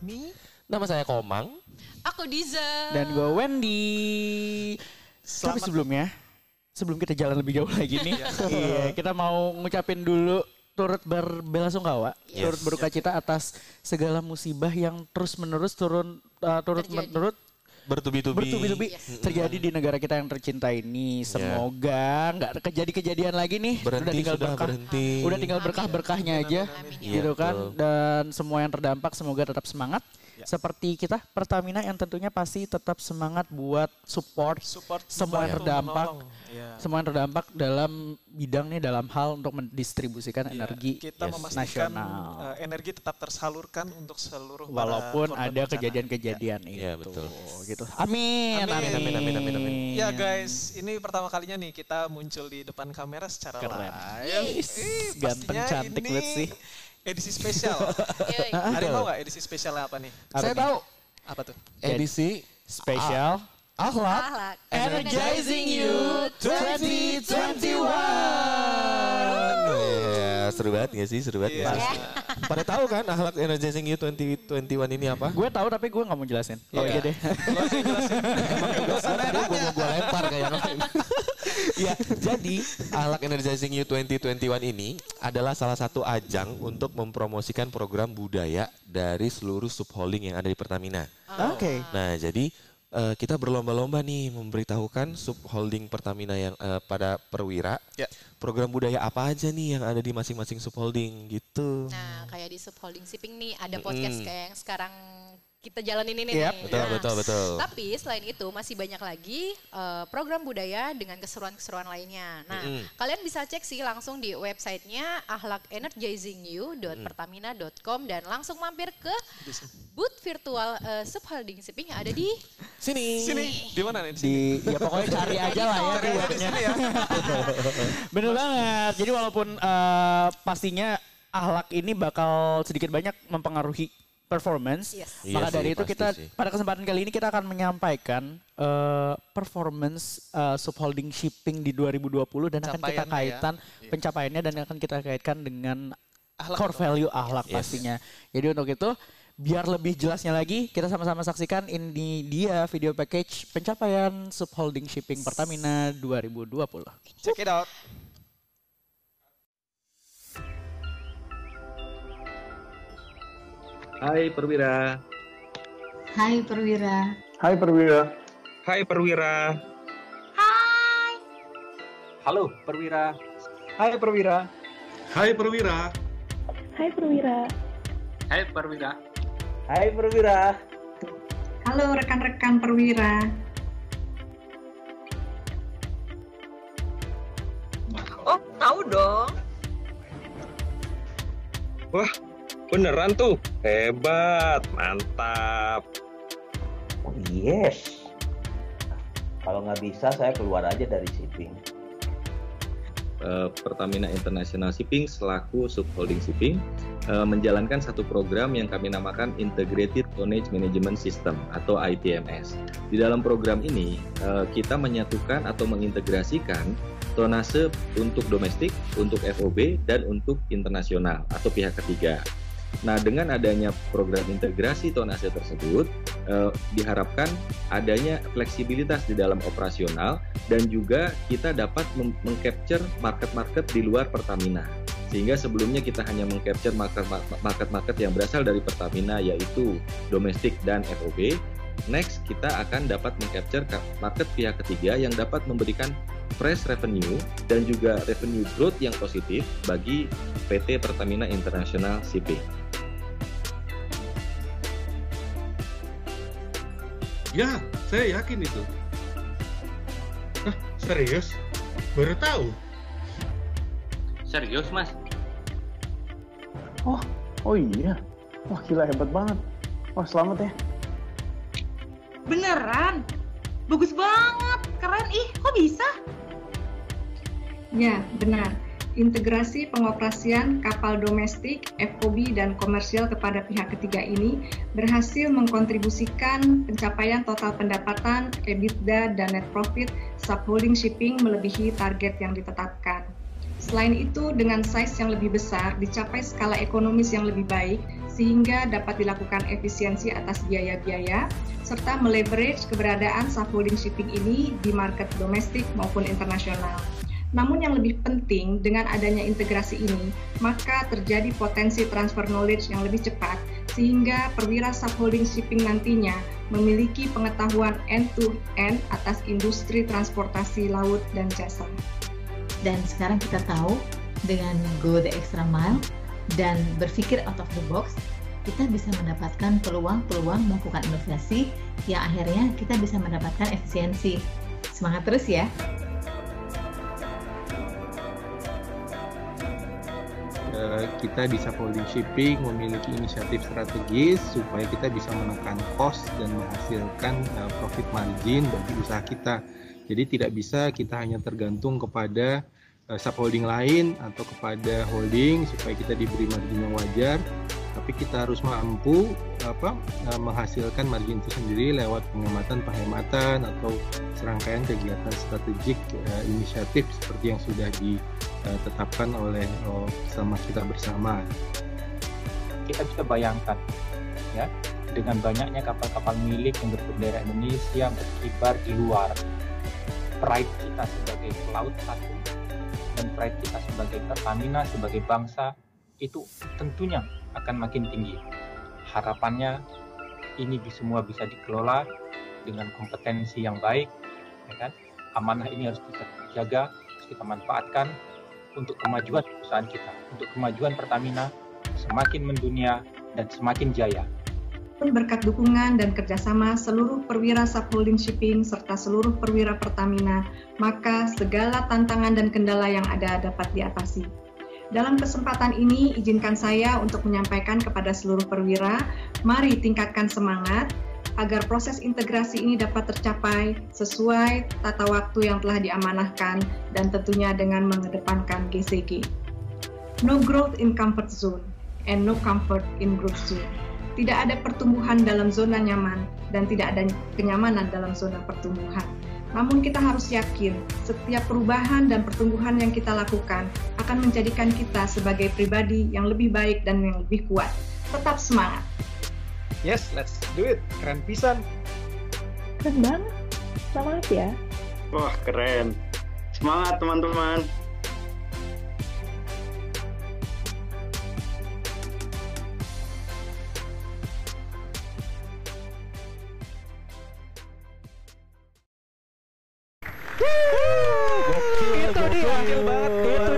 Fahmi. Nama saya Komang. Aku Diza. Dan gue Wendy. Tapi Selamat sebelumnya, sebelum kita jalan lebih jauh lagi nih, iya, kita mau ngucapin dulu turut berbelasungkawa, Yes. turut berduka cita atas segala musibah yang terus menerus turun uh, turut Terjadi. menurut Bertubi-tubi. bertubi-tubi Yes. terjadi di negara kita yang tercinta ini. Semoga nggak kejadi-kejadian lagi nih. Berhenti, udah tinggal sudah berkah. berhenti. Udah tinggal berkah-berkahnya aja. Amin. Gitu Iya, kan. Dan semua yang terdampak semoga tetap semangat. Ya. Seperti kita Pertamina yang tentunya pasti tetap semangat buat support, Support semua yang terdampak. Iya. Semua yang terdampak dalam bidang nih dalam hal untuk mendistribusikan Iya, energi kita Yes. memastikan nasional. eh, energi tetap tersalurkan untuk seluruh Walaupun ada kejadian-kejadian itu. Iya, betul. Gitu. Amin. Amin. Amin, amin, amin, amin. Ya guys, ini pertama kalinya nih kita muncul di depan kamera secara Keren. live. Yes, Ih, ganteng, pastinya cantik ini banget sih. Edisi spesial. Yoi. Ada yang tahu nggak edisi spesialnya apa nih? Apa Saya nih? tahu Apa tuh? edisi Spesial. akhlak Ahlak. Energizing You 2021. Ya, seru banget gak sih? Seru banget Iya. gak sih? Pada tahu kan akhlak energizing you 2021 ini apa? Gue tahu tapi gue nggak mau jelasin. Lo aja deh. Tadi gue mau gue lempar kayak. Ya, jadi akhlak energizing you 2021 ini adalah salah satu ajang untuk mempromosikan program budaya dari seluruh subholding yang ada di Pertamina. Oke. Nah, jadi eh, kita berlomba-lomba nih memberitahukan subholding Pertamina yang eh, pada perwira Ya. program budaya apa aja nih yang ada di masing-masing subholding gitu. Nah, kayak di subholding shipping nih ada podcast kayak yang sekarang kita jalanin ini Yap, nih. betul, Nah, betul, betul. Tapi selain itu masih banyak lagi eh, program budaya dengan keseruan-keseruan lainnya. Nah, Mm-mm. kalian bisa cek sih langsung di websitenya ahlakenergizingyou.pertamina.com dan langsung mampir ke booth virtual eh, subholding shipping yang ada di Sini. Sini, di mana nih? Di sini. Di ya pokoknya cari aja lah ya Cari di aja di webnya. sini ya. Bener banget. Jadi walaupun eh, pastinya ahlak ini bakal sedikit banyak mempengaruhi performance. Yes. Iya Maka sih, dari itu kita sih. pada kesempatan kali ini kita akan menyampaikan eh, performance eh, subholding shipping di 2020 dan akan kita Pencapaiannya ya. kaitan pencapaiannya dan akan kita kaitkan dengan Ahlak core value ahlak Yes. pastinya. Jadi untuk itu biar lebih jelasnya lagi kita sama-sama saksikan ini dia video package pencapaian subholding shipping Pertamina 2020. Check it out. Hai Perwira. Hai Perwira. Hai Perwira. Hai Perwira. Halo Perwira. Hai Perwira. Hai Perwira. Hai Perwira. Hai Perwira. Hai Perwira. Halo rekan-rekan Perwira. Oh, tahu dong. Wah, beneran tuh. Hebat, mantap. Oh yes. Kalau nggak bisa saya keluar aja dari shipping. Eh, Pertamina International Shipping selaku subholding shipping eh, menjalankan satu program yang kami namakan Integrated Tonnage Management System atau ITMS. Di dalam program ini eh, kita menyatukan atau mengintegrasikan tonase untuk domestik, untuk FOB dan untuk internasional atau pihak ketiga. Nah, dengan adanya program integrasi tonase tersebut eh, diharapkan adanya fleksibilitas di dalam operasional dan juga kita dapat mengcapture market-market di luar Pertamina. Sehingga sebelumnya kita hanya mengcapture market- market-market yang berasal dari Pertamina yaitu domestik dan FOB. Next, kita akan dapat mengcapture market pihak ketiga yang dapat memberikan fresh revenue dan juga revenue growth yang positif bagi PT Pertamina International Shipping. Ya, saya yakin itu. Hah, serius? Baru tahu. Serius mas? Oh, oh iya. Wah gila hebat banget. Wah selamat ya. Beneran? Bagus banget. Keren ih, kok bisa? Ya, benar. Integrasi pengoperasian kapal domestik, FOB, dan komersial kepada pihak ketiga ini berhasil mengkontribusikan pencapaian total pendapatan, EBITDA, dan net profit subholding shipping melebihi target yang ditetapkan. Selain itu, dengan size yang lebih besar, dicapai skala ekonomis yang lebih baik, sehingga dapat dilakukan efisiensi atas biaya-biaya, serta meleverage keberadaan subholding shipping ini di market domestik maupun internasional. Namun yang lebih penting dengan adanya integrasi ini, maka terjadi potensi transfer knowledge yang lebih cepat sehingga perwira subholding shipping nantinya memiliki pengetahuan end-to-end atas industri transportasi laut dan jasa. Dan sekarang kita tahu dengan go the extra mile dan berpikir out of the box, kita bisa mendapatkan peluang-peluang melakukan inovasi yang akhirnya kita bisa mendapatkan efisiensi. Semangat terus ya! Kita di Holding Shipping memiliki inisiatif strategis supaya kita bisa menekan cost dan menghasilkan uh, profit margin bagi usaha kita. Jadi tidak bisa kita hanya tergantung kepada uh, subholding lain atau kepada holding supaya kita diberi margin yang wajar, tapi kita harus mampu apa menghasilkan margin itu sendiri lewat penghematan-penghematan atau serangkaian kegiatan strategik inisiatif seperti yang sudah di ditetapkan oleh oh, sama kita bersama. Kita bisa bayangkan ya dengan banyaknya kapal-kapal milik yang berbendera Indonesia berkibar di luar pride kita sebagai pelaut satu dan pride kita sebagai Pertamina sebagai bangsa itu tentunya akan makin tinggi. Harapannya ini semua bisa dikelola dengan kompetensi yang baik, ya kan? Amanah ini harus kita jaga, harus kita manfaatkan untuk kemajuan perusahaan kita, untuk kemajuan Pertamina semakin mendunia dan semakin jaya. Berkat dukungan dan kerjasama seluruh perwira subholding shipping serta seluruh perwira Pertamina, maka segala tantangan dan kendala yang ada dapat diatasi. Dalam kesempatan ini, izinkan saya untuk menyampaikan kepada seluruh perwira, mari tingkatkan semangat, agar proses integrasi ini dapat tercapai sesuai tata waktu yang telah diamanahkan dan tentunya dengan mengedepankan GCG. No growth in comfort zone and no comfort in growth zone. Tidak ada pertumbuhan dalam zona nyaman dan tidak ada kenyamanan dalam zona pertumbuhan. Namun kita harus yakin setiap perubahan dan pertumbuhan yang kita lakukan akan menjadikan kita sebagai pribadi yang lebih baik dan yang lebih kuat. Tetap semangat! Yes, let's do it. Keren pisan. Keren banget. Semangat ya. Wah, keren. Semangat teman-teman. itu dia. Itu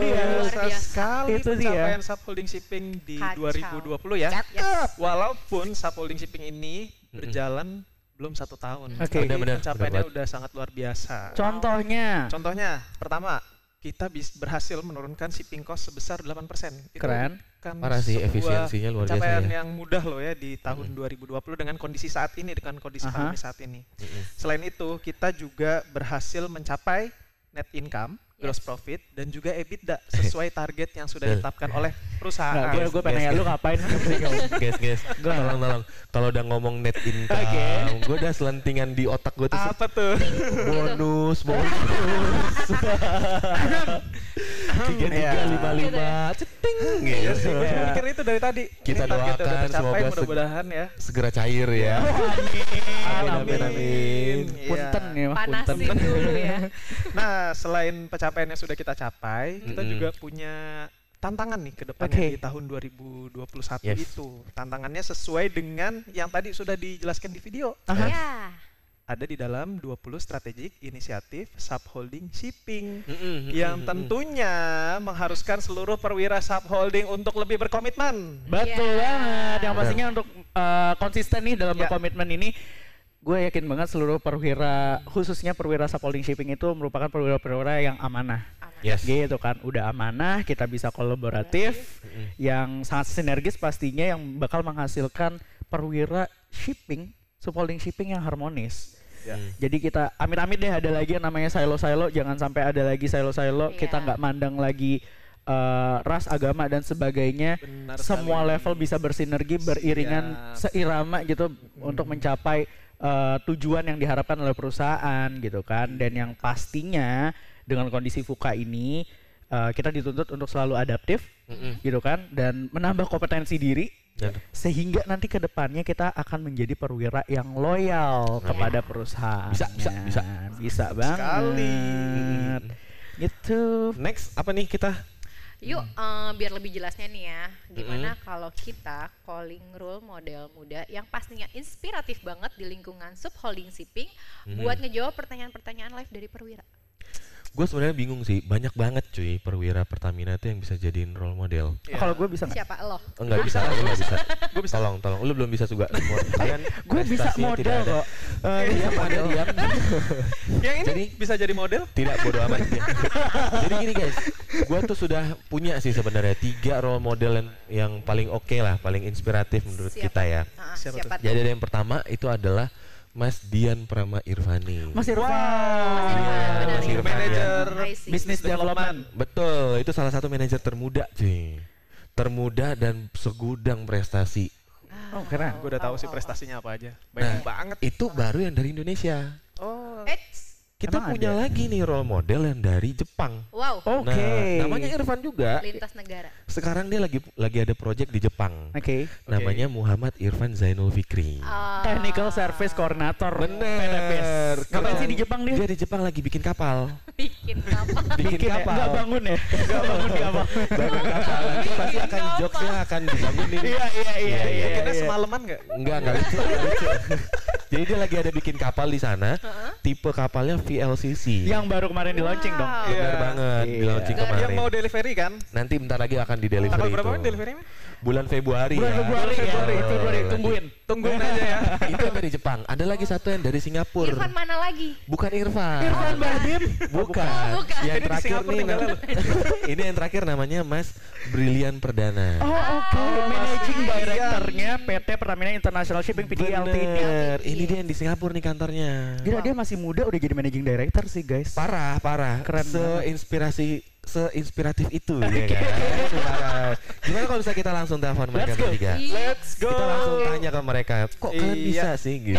dia. sekali itu pencapaian dia. subholding shipping di Kacau. 2020 ya. Yes. Walaupun subholding shipping ini berjalan belum satu tahun. Oke. Tapi Benar-benar, pencapaiannya benar udah sangat luar biasa. Contohnya, Contohnya, pertama, kita bis berhasil menurunkan shipping cost sebesar 8%. Itu Keren. kan Parah sih, efisiensinya luar biasa pencapaian ya. yang mudah loh ya di tahun 2020 dengan kondisi saat ini, dengan kondisi Aha. pandemi saat ini. Selain itu, kita juga berhasil mencapai net income, gross profit, dan juga EBITDA sesuai target yang sudah ditetapkan oleh perusahaan. Nggak, gue gue pengen lu ngapain? Guys guys tolong tolong. Kalau udah ngomong net income gue udah selentingan di otak gue tuh Apa tuh? bonus bonus. Tiga tiga lima lima. Ceting. Iya gitu sih, gue juga mikir itu dari tadi. kita doakan semoga seg- mudah-mudahan ya. segera cair ya. Amin, amin amin Iya. Punten ya, Mas, Panasin punten. dulu ya. Nah, selain pencapaian yang sudah kita capai, kita Mm-mm. juga punya tantangan nih ke depannya Oke. di tahun 2021 Yes. itu. Tantangannya sesuai dengan yang tadi sudah dijelaskan di video. Ya. Ada di dalam 20 strategik inisiatif subholding shipping Mm-mm, yang mm-mm, tentunya mengharuskan seluruh perwira subholding untuk lebih berkomitmen. Betul Ya. banget. Yang pastinya untuk uh, konsisten nih dalam Ya. berkomitmen ini, gue yakin banget seluruh perwira, khususnya perwira subholding shipping itu merupakan perwira-perwira yang amanah. Yes. Gitu kan, udah amanah, kita bisa kolaboratif, yang sangat sinergis pastinya yang bakal menghasilkan perwira shipping, subholding shipping yang harmonis. Ya. Jadi kita amit-amit deh ada lagi yang namanya silo-silo, jangan sampai ada lagi silo-silo, kita Iya. nggak mandang lagi eh, ras, agama dan sebagainya. Benar Semua sekali. level bisa bersinergi, beriringan, Siap. seirama gitu untuk mencapai eh, tujuan yang diharapkan oleh perusahaan gitu kan. Dan yang pastinya dengan kondisi fuka ini uh, kita dituntut untuk selalu adaptif, Mm-mm. gitu kan, dan menambah kompetensi diri. Sehingga nanti ke depannya kita akan menjadi perwira yang loyal Amin. kepada perusahaan. Bisa, bisa, bisa. Bisa banget. Sekali. Gitu. Next apa nih kita? Yuk, eh, biar lebih jelasnya nih ya, gimana kalau kita calling role model muda yang pastinya inspiratif banget di lingkungan subholding shipping Mhm. buat ngejawab pertanyaan-pertanyaan live dari perwira. Gue sebenarnya bingung sih, banyak banget cuy perwira Pertamina tuh yang bisa jadiin role model. Kalau gue bisa? Siapa lo? Enggak bisa, gue nggak bisa. Gue bisa. Tolong, tolong. Lu belum bisa juga. Semua. Kalian Gue bisa model tidak ada. kok. Diam, Anda diam. Yang ini Jadi- bisa jadi model? Tidak bodoh amat. Jadi gini guys, gue tuh sudah punya sih sebenarnya tiga role model yang, yang paling oke lah, paling inspiratif menurut Siapa? kita ya. Ah, siapa tuh? Jadi ada yang pertama itu adalah Mas Dian Prama Irvani. Mas Irfan. Iya, Mas Irfan ya. Manager I see. Business development. Betul, itu salah satu manajer termuda cuy. Termuda dan segudang prestasi. Oh, keren. Gue udah tahu sih prestasinya apa aja. Banyak Nah, banget. Itu baru yang dari Indonesia. Kita Emang punya ada? lagi nih role model yang dari Jepang. Wow, Oke. Nah, namanya Irfan juga. lintas negara. Sekarang dia lagi lagi ada project di Jepang. Oke. Namanya Muhammad Irfan Zainul Fikri. Ah, Technical Service Coordinator. Bener. Ngapain sih di Jepang dia? Dia di Jepang lagi bikin kapal. bikin apa? Bikin ya? kapal. Nggak bangun ya? Nggak bangun kapal. Bangun kapal. Nanti pasti akan jokesnya akan dibangunin. Iya, iya, iya, iya. Kita iya. semalaman nggak? Enggak, enggak enggak lucu. Jadi dia lagi ada bikin kapal di sana. Tipe kapalnya VLCC. Yang baru kemarin di launching dong. Wow. Benar Iya. banget, di Iya. launching Yang kemarin. mau delivery kan? Nanti bentar lagi akan di delivery Tanggal itu. berapa delivery-nya? Bulan Februari Bulan ya. Februari, Februari, Betul. Februari. Tungguin. Tungguin aja ya. itu yang dari Jepang. Ada lagi satu yang dari Singapura. Irfan mana lagi? Bukan Irfan. Irfan Bahdim. Bukan. Oh, bukan. Yang Ini terakhir Singapura nih. tinggalnya nam- ini yang terakhir namanya Mas Brilian Perdana. Oh, oke. Managing Directornya PT Pertamina International Shipping PD Ltd. Ini dia yang di Singapura nih kantornya. Gila dia masih muda udah jadi Managing Director sih guys. Parah, parah. Keren Seinspirasi seinspiratif itu ya kan. Gimana kalau bisa kita langsung telepon mereka Let's go. bertiga? Let's go. Kita langsung tanya ke mereka, kok kalian Iya. bisa sih gitu.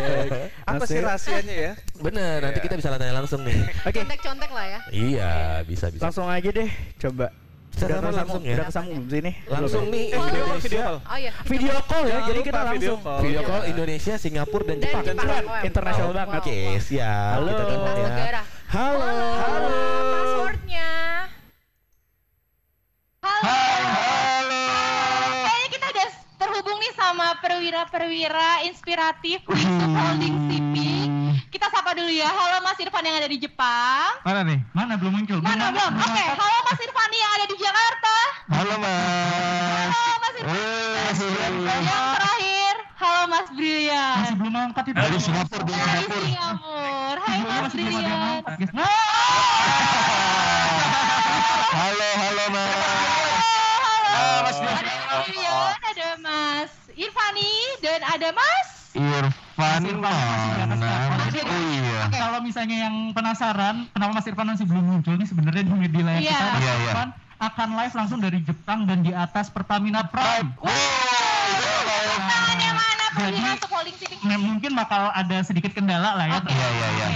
Apa sih rahasianya ya? Bener, nanti kita bisa tanya langsung nih. Oke. Contek-contek lah ya. Iya, bisa bisa. Langsung aja deh, coba. Bisa kesambung- langsung ya? Udah kesambung sini. Langsung nih Eh, video call, video Indonesia, call. Oh iya. Video call ya, jadi kita video langsung. call. video call Indonesia, Singapura dan Dan Jepang. Jepang. Keren, Wow. internasional banget. Oke, siap. Halo. Ya. Halo. Halo. Halo. Kayaknya kita udah terhubung nih sama perwira-perwira inspiratif di Subholding Shipping. Kita sapa dulu ya. Halo Mas Irfan yang ada di Jepang. Mana nih? Mana belum muncul? Mana belum? Oke, halo Mas Irfan yang ada di Jakarta. Halo, Mas. Halo Mas Irfan. Yang terakhir, halo Mas Brilian. Masih belum angkat itu. Dari Singapura, dari Dari Singapura. Singapura. Hai Mas Brilian. Halo, halo, Mas. Halo. Mas Ada Mas Brilian, ada Mas Irfani, dan ada Mas Irfan mana? Oh iya. Kalau misalnya yang penasaran, kenapa Mas Irfan masih belum muncul nih sebenarnya di media layar Iya. kita, Mas Iya, iya. Irfan akan live langsung dari Jepang dan di atas Pertamina Prime. yang mana Jadi-. Nah, mungkin bakal ada sedikit kendala lah ya. Oke. Iya, iya, iya.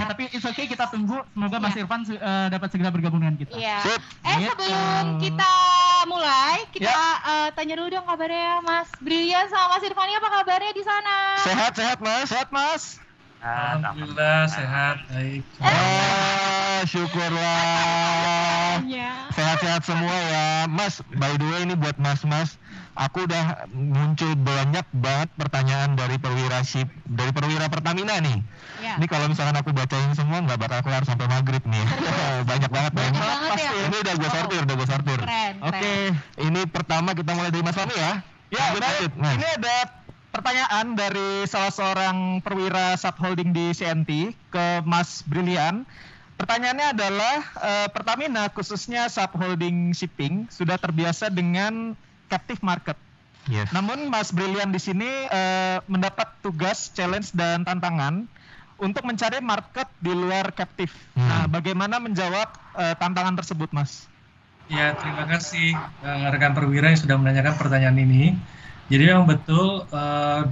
Ya, tapi it's okay kita tunggu semoga Mas Iya. Irfan eh, dapat segera bergabung dengan kita. Iya. Sip. Eh Gitu. sebelum kita mulai, kita eh, tanya dulu dong kabarnya Mas Brilian sama Mas Irfani apa kabarnya di sana? Sehat, sehat, Mas. Sehat, Mas. Alhamdulillah sehat baik. Ah, syukurlah. Iya. Sehat-sehat semua ya. Mas, by the way ini buat Mas-mas, aku udah muncul banyak banget pertanyaan dari perwira ship, dari perwira Pertamina nih. Ya. Ini kalau misalkan aku bacain semua nggak bakal kelar sampai maghrib nih. banyak banget banyak. banget ya. Ini udah gue sortir, udah gue sortir. Keren, Oke, ini pertama kita mulai dari Mas Fahmi ya. Ya, Lanjut, baik. lanjut, Mas. Ini ada pertanyaan dari salah seorang perwira subholding di CNT ke Mas Brilian. Pertanyaannya adalah eh, Pertamina khususnya subholding shipping sudah terbiasa dengan captive market. Yes. Namun Mas Brilian di sini eh, mendapat tugas, challenge dan tantangan untuk mencari market di luar captive. Hmm. Nah, bagaimana menjawab eh, tantangan tersebut, Mas? Ya terima kasih eh, rekan perwira yang sudah menanyakan pertanyaan ini. Jadi memang betul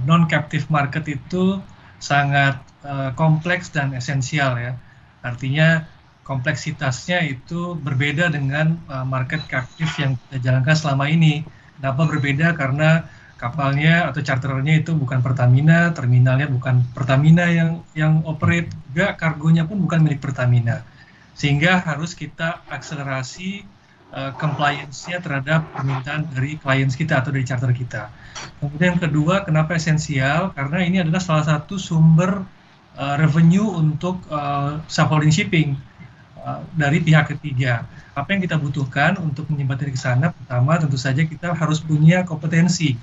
non captive market itu sangat eh, kompleks dan esensial ya. Artinya kompleksitasnya itu berbeda dengan uh, market captive yang kita jalankan selama ini. Kenapa berbeda? Karena kapalnya atau charternya itu bukan Pertamina, terminalnya bukan Pertamina yang yang operate, juga kargonya pun bukan milik Pertamina. Sehingga harus kita akselerasi uh, compliance-nya terhadap permintaan dari clients kita atau dari charter kita. Kemudian yang kedua, kenapa esensial? Karena ini adalah salah satu sumber uh, revenue untuk uh, shipping uh, dari pihak ketiga. Apa yang kita butuhkan untuk menyembatani ke sana? Pertama, tentu saja kita harus punya kompetensi,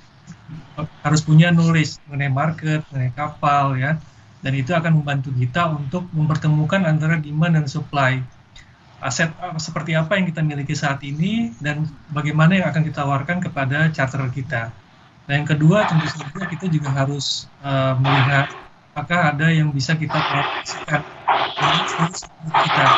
harus punya knowledge mengenai market, mengenai kapal, ya. Dan itu akan membantu kita untuk mempertemukan antara demand dan supply. Aset seperti apa yang kita miliki saat ini dan bagaimana yang akan kita tawarkan kepada charter kita. Dan yang kedua, tentu saja kita juga harus uh, melihat apakah ada yang bisa kita dengan kita.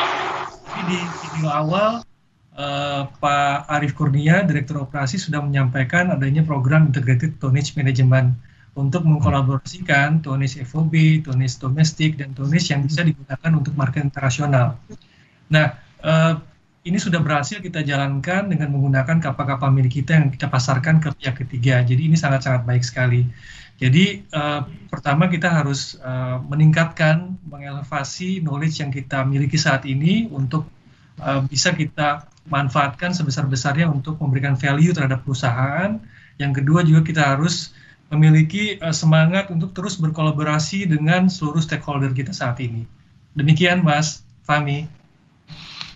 Jadi di video awal uh, Pak Arief Kurnia, Direktur Operasi sudah menyampaikan adanya program Integrated Tonnage Management untuk mengkolaborasikan tonnage FOB, tonnage domestik, dan tonnage yang bisa digunakan untuk market internasional. Nah, uh, ini sudah berhasil kita jalankan dengan menggunakan kapal-kapal milik kita yang kita pasarkan ke pihak ketiga. Jadi ini sangat-sangat baik sekali. Jadi uh, pertama kita harus uh, meningkatkan, mengelevasi knowledge yang kita miliki saat ini untuk uh, bisa kita manfaatkan sebesar-besarnya untuk memberikan value terhadap perusahaan. Yang kedua juga kita harus memiliki uh, semangat untuk terus berkolaborasi dengan seluruh stakeholder kita saat ini. Demikian Mas Fami.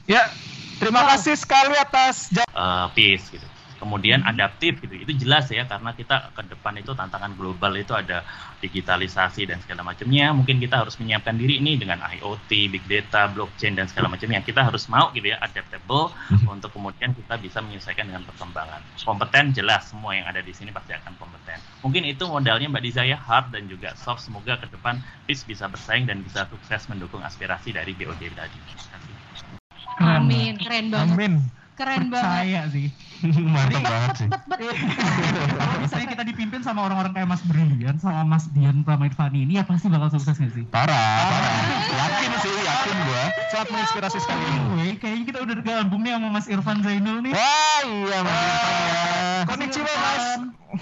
Ya, terima kasih sekali atas uh, peace gitu kemudian adaptif gitu itu jelas ya karena kita ke depan itu tantangan global itu ada digitalisasi dan segala macamnya mungkin kita harus menyiapkan diri ini dengan IoT, big data, blockchain dan segala macamnya kita harus mau gitu ya adaptable untuk kemudian kita bisa menyesuaikan dengan perkembangan kompeten jelas semua yang ada di sini pasti akan kompeten mungkin itu modalnya Mbak Diza ya hard dan juga soft semoga ke depan PIS bisa bersaing dan bisa sukses mendukung aspirasi dari BOD tadi. Amin, keren banget. Amin. Keren Percaya banget. sih. Mantap banget sih. Kalau misalnya kita dipimpin sama orang-orang kayak Mas Brilian, sama Mas Dian Pramairfani ini ya pasti bakal sukses gak sih? Parah, parah. Yakin sih, yakin gua. Sangat menginspirasi sekali. Anyway, kayaknya kita udah gabung nih sama Mas Irfan Zainul nih. Wah, iya Mas Irfan ya. Konnichiwa Mas.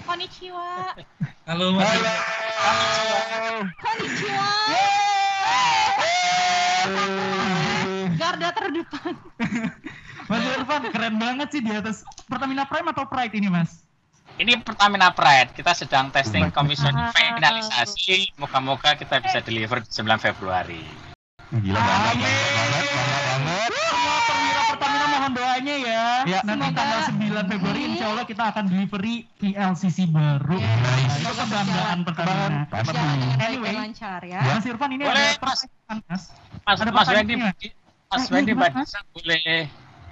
Konnichiwa. Halo Mas. Konnichiwa. Garda terdepan. Mas Irfan keren banget sih di atas Pertamina Prime atau Pride ini Mas? Ini Pertamina Pride, kita sedang testing commission finalisasi. Moga-moga kita bisa deliver 9 Februari. Gila banget, banget, banget. Semua perwira Pertamina mohon doanya ya. Ya. Nanti tanggal 9 Februari insya Allah kita akan delivery PLCC baru. Nah, itu kebanggaan Pertamina. Anyway, lancar ya. Mas Irfan ini Boleh, ada pertanyaan Mas. Mas, Ada Mas pertanyaan Wendy? Mas Eh, Wendy, boleh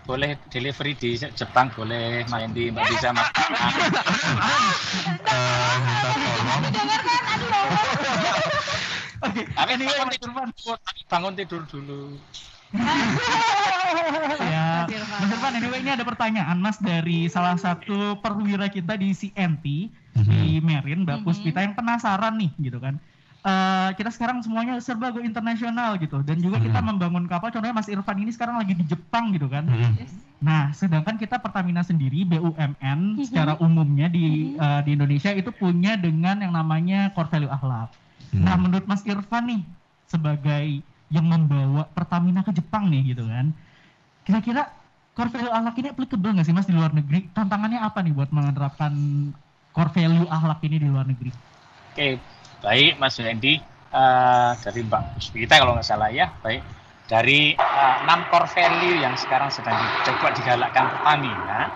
boleh delivery di Jepang boleh Mas Wendy, Mbak Disa, Mas. Tapi anyway, bangun tidur tapi bangun tidur dulu. ya, Mas Irfan, anyway ini ada pertanyaan Mas dari salah satu perwira kita di CNT di Merin, Mbak Puspita yang penasaran nih gitu kan. Eh, kita sekarang semuanya serba go internasional gitu dan juga kita membangun kapal contohnya Mas Irfan ini sekarang lagi di Jepang gitu kan. Nah, sedangkan kita Pertamina sendiri BUMN secara umumnya di eh, di Indonesia itu punya dengan yang namanya core value akhlak. Nah, menurut Mas Irfan nih sebagai yang membawa Pertamina ke Jepang nih gitu kan. Kira-kira core value akhlak ini applicable nggak sih Mas di luar negeri? Tantangannya apa nih buat menerapkan core value akhlak ini di luar negeri? Oke, baik Mas Wendy Eh, dari Mbak Puspita kalau nggak salah ya, baik. Dari eh, enam core value yang sekarang sedang dicoba digalakkan Pertamina,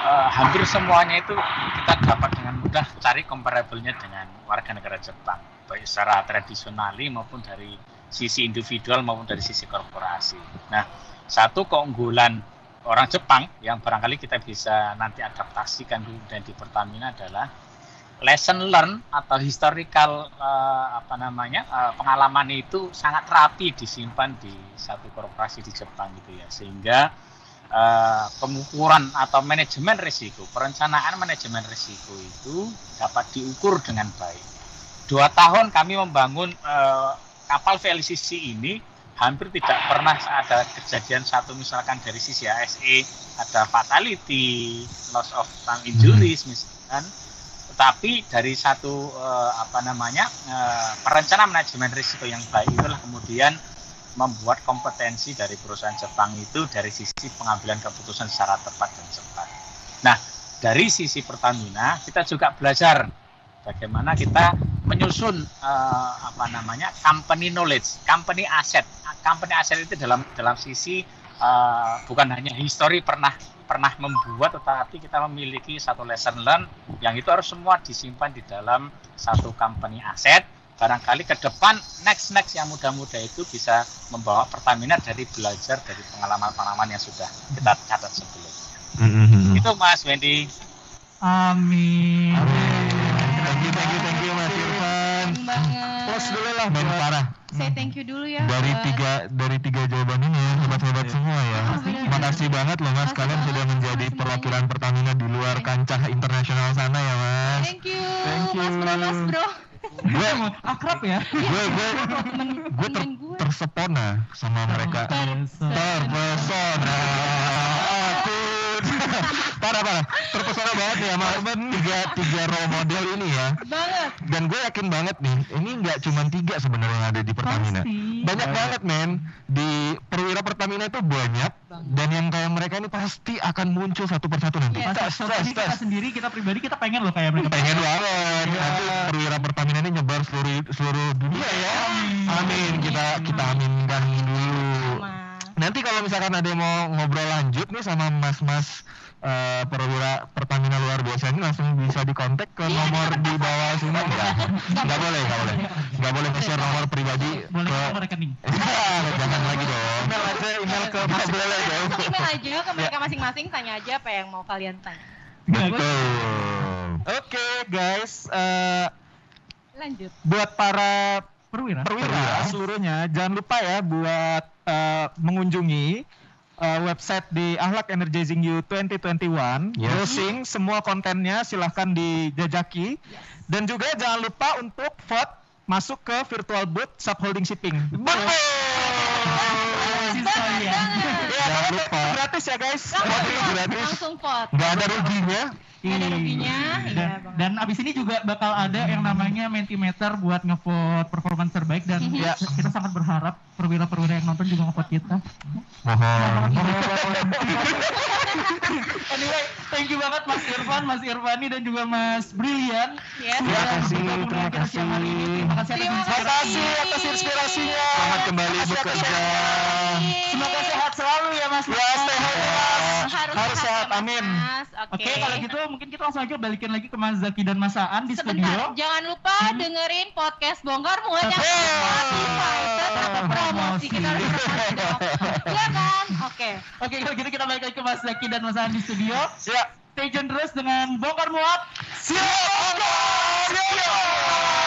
eh, hampir semuanya itu kita dapat dengan mudah cari comparable-nya dengan warga negara Jepang, baik secara tradisionali maupun dari sisi individual maupun dari sisi korporasi. Nah, satu keunggulan orang Jepang yang barangkali kita bisa nanti adaptasikan dulu dan di Pertamina adalah lesson learn atau historical eh, apa namanya eh, pengalaman itu sangat rapi disimpan di satu korporasi di Jepang gitu ya. Sehingga eh, pengukuran atau manajemen risiko perencanaan manajemen risiko itu dapat diukur dengan baik. Dua tahun kami membangun eh, kapal VLCC ini hampir tidak pernah ada kejadian satu misalkan dari sisi ASE ada fatality, loss of time injuries misalkan, tetapi dari satu eh, apa namanya eh, perencanaan manajemen risiko yang baik itulah kemudian membuat kompetensi dari perusahaan Jepang itu dari sisi pengambilan keputusan secara tepat dan cepat. Nah, dari sisi Pertamina kita juga belajar bagaimana kita menyusun eh, apa namanya company knowledge, company asset. Company asset itu dalam dalam sisi eh, bukan hanya history pernah pernah membuat, tetapi kita memiliki satu lesson learn yang itu harus semua disimpan di dalam satu company asset. Barangkali ke depan next next yang muda-muda itu bisa membawa Pertamina dari belajar dari pengalaman-pengalaman yang sudah kita catat sebelumnya. Mm-hmm. Itu Mas Wendy. Amin. Thank Close dulu lah buat parah. Say thank you dulu ya. Dari buat- tiga dari tiga jawaban ini ya, hebat-hebat semua ya. Makasih banget loh Mas, kalian sudah menjadi perwakilan Pertamina di luar kancah internasional sana ya Mas. Thank you. Thank you. Mas Bro, Mas Bro. Gue akrab ya. gue gue gue ter, tersepona sama mereka. Terpesona aku. Parah parah. Terpesona banget nih sama tiga tiga role model ini ya. Banget. Dan gue yakin banget nih, ini nggak cuma tiga sebenarnya yang ada di Pertamina. Banyak banget men. Di perwira Pertamina itu banyak. Dan yang kayak mereka ini pasti akan muncul satu persatu nanti. Kita, Tes, tes, kita sendiri, kita pribadi, kita pengen loh kayak mereka. Pengen banget. Nanti perwira Pertamina ini nyebar seluruh seluruh dunia ya. Amin. Kita kita aminkan dulu. Nanti kalau misalkan ada yang mau ngobrol lanjut nih sama mas-mas eh, perwira Pertamina luar biasa ini langsung bisa dikontak ke nomor di bawah sini. Enggak enggak boleh enggak boleh. Enggak boleh. Share nomor pribadi Boleh ke nomor rekening. jangan lagi dong. Email aja email ke Mas boleh dong Email aja ke mereka masing-masing, tanya aja apa yang mau kalian tanya. betul. Oke guys, eh, Lanjut. buat para perwira, perwira. seluruhnya jangan lupa ya buat eh, mengunjungi eh, website di Ahlak Energizing You 2021 Yes. browsing semua kontennya silahkan dijajaki. Dan juga jangan lupa untuk vote masuk ke virtual booth subholding shipping jangan lupa gratis ya guys gratis Langsung vote. nggak ada ruginya Nggak ada ruginya. dan, Iya, dan abis ini juga bakal ada yang namanya Mentimeter buat ngevote performance terbaik dan ya kita sangat berharap perwira-perwira yang nonton juga ngevote kita. mohon anyway, thank you banget Mas Irfan, Mas Irfani dan juga Mas Brilian. Yes. Terima kasih, terima kasih. Terima kasih atas Terima inspirasi. kasih. atas inspirasinya. selamat kembali Terima kasih bekerja Semoga sehat selalu ya Mas. Ya, sehat Mas. Harus Harus sehat, ya, Mas. amin. Oke. Oke, kalau gitu mungkin kita langsung aja balikin lagi ke Mas Zaki dan Mas Aan di Sebentar, studio. jangan lupa dengerin podcast Bongkar Muat yang di Spotify. Tetap promosi kita harus promosi. Iya kan? Oke. Oke, kalau gitu kita balik lagi ke Mas Zaki dan Mas Aan di studio. Ya. Stay tune terus dengan Bongkar Muat. Siap! Siap!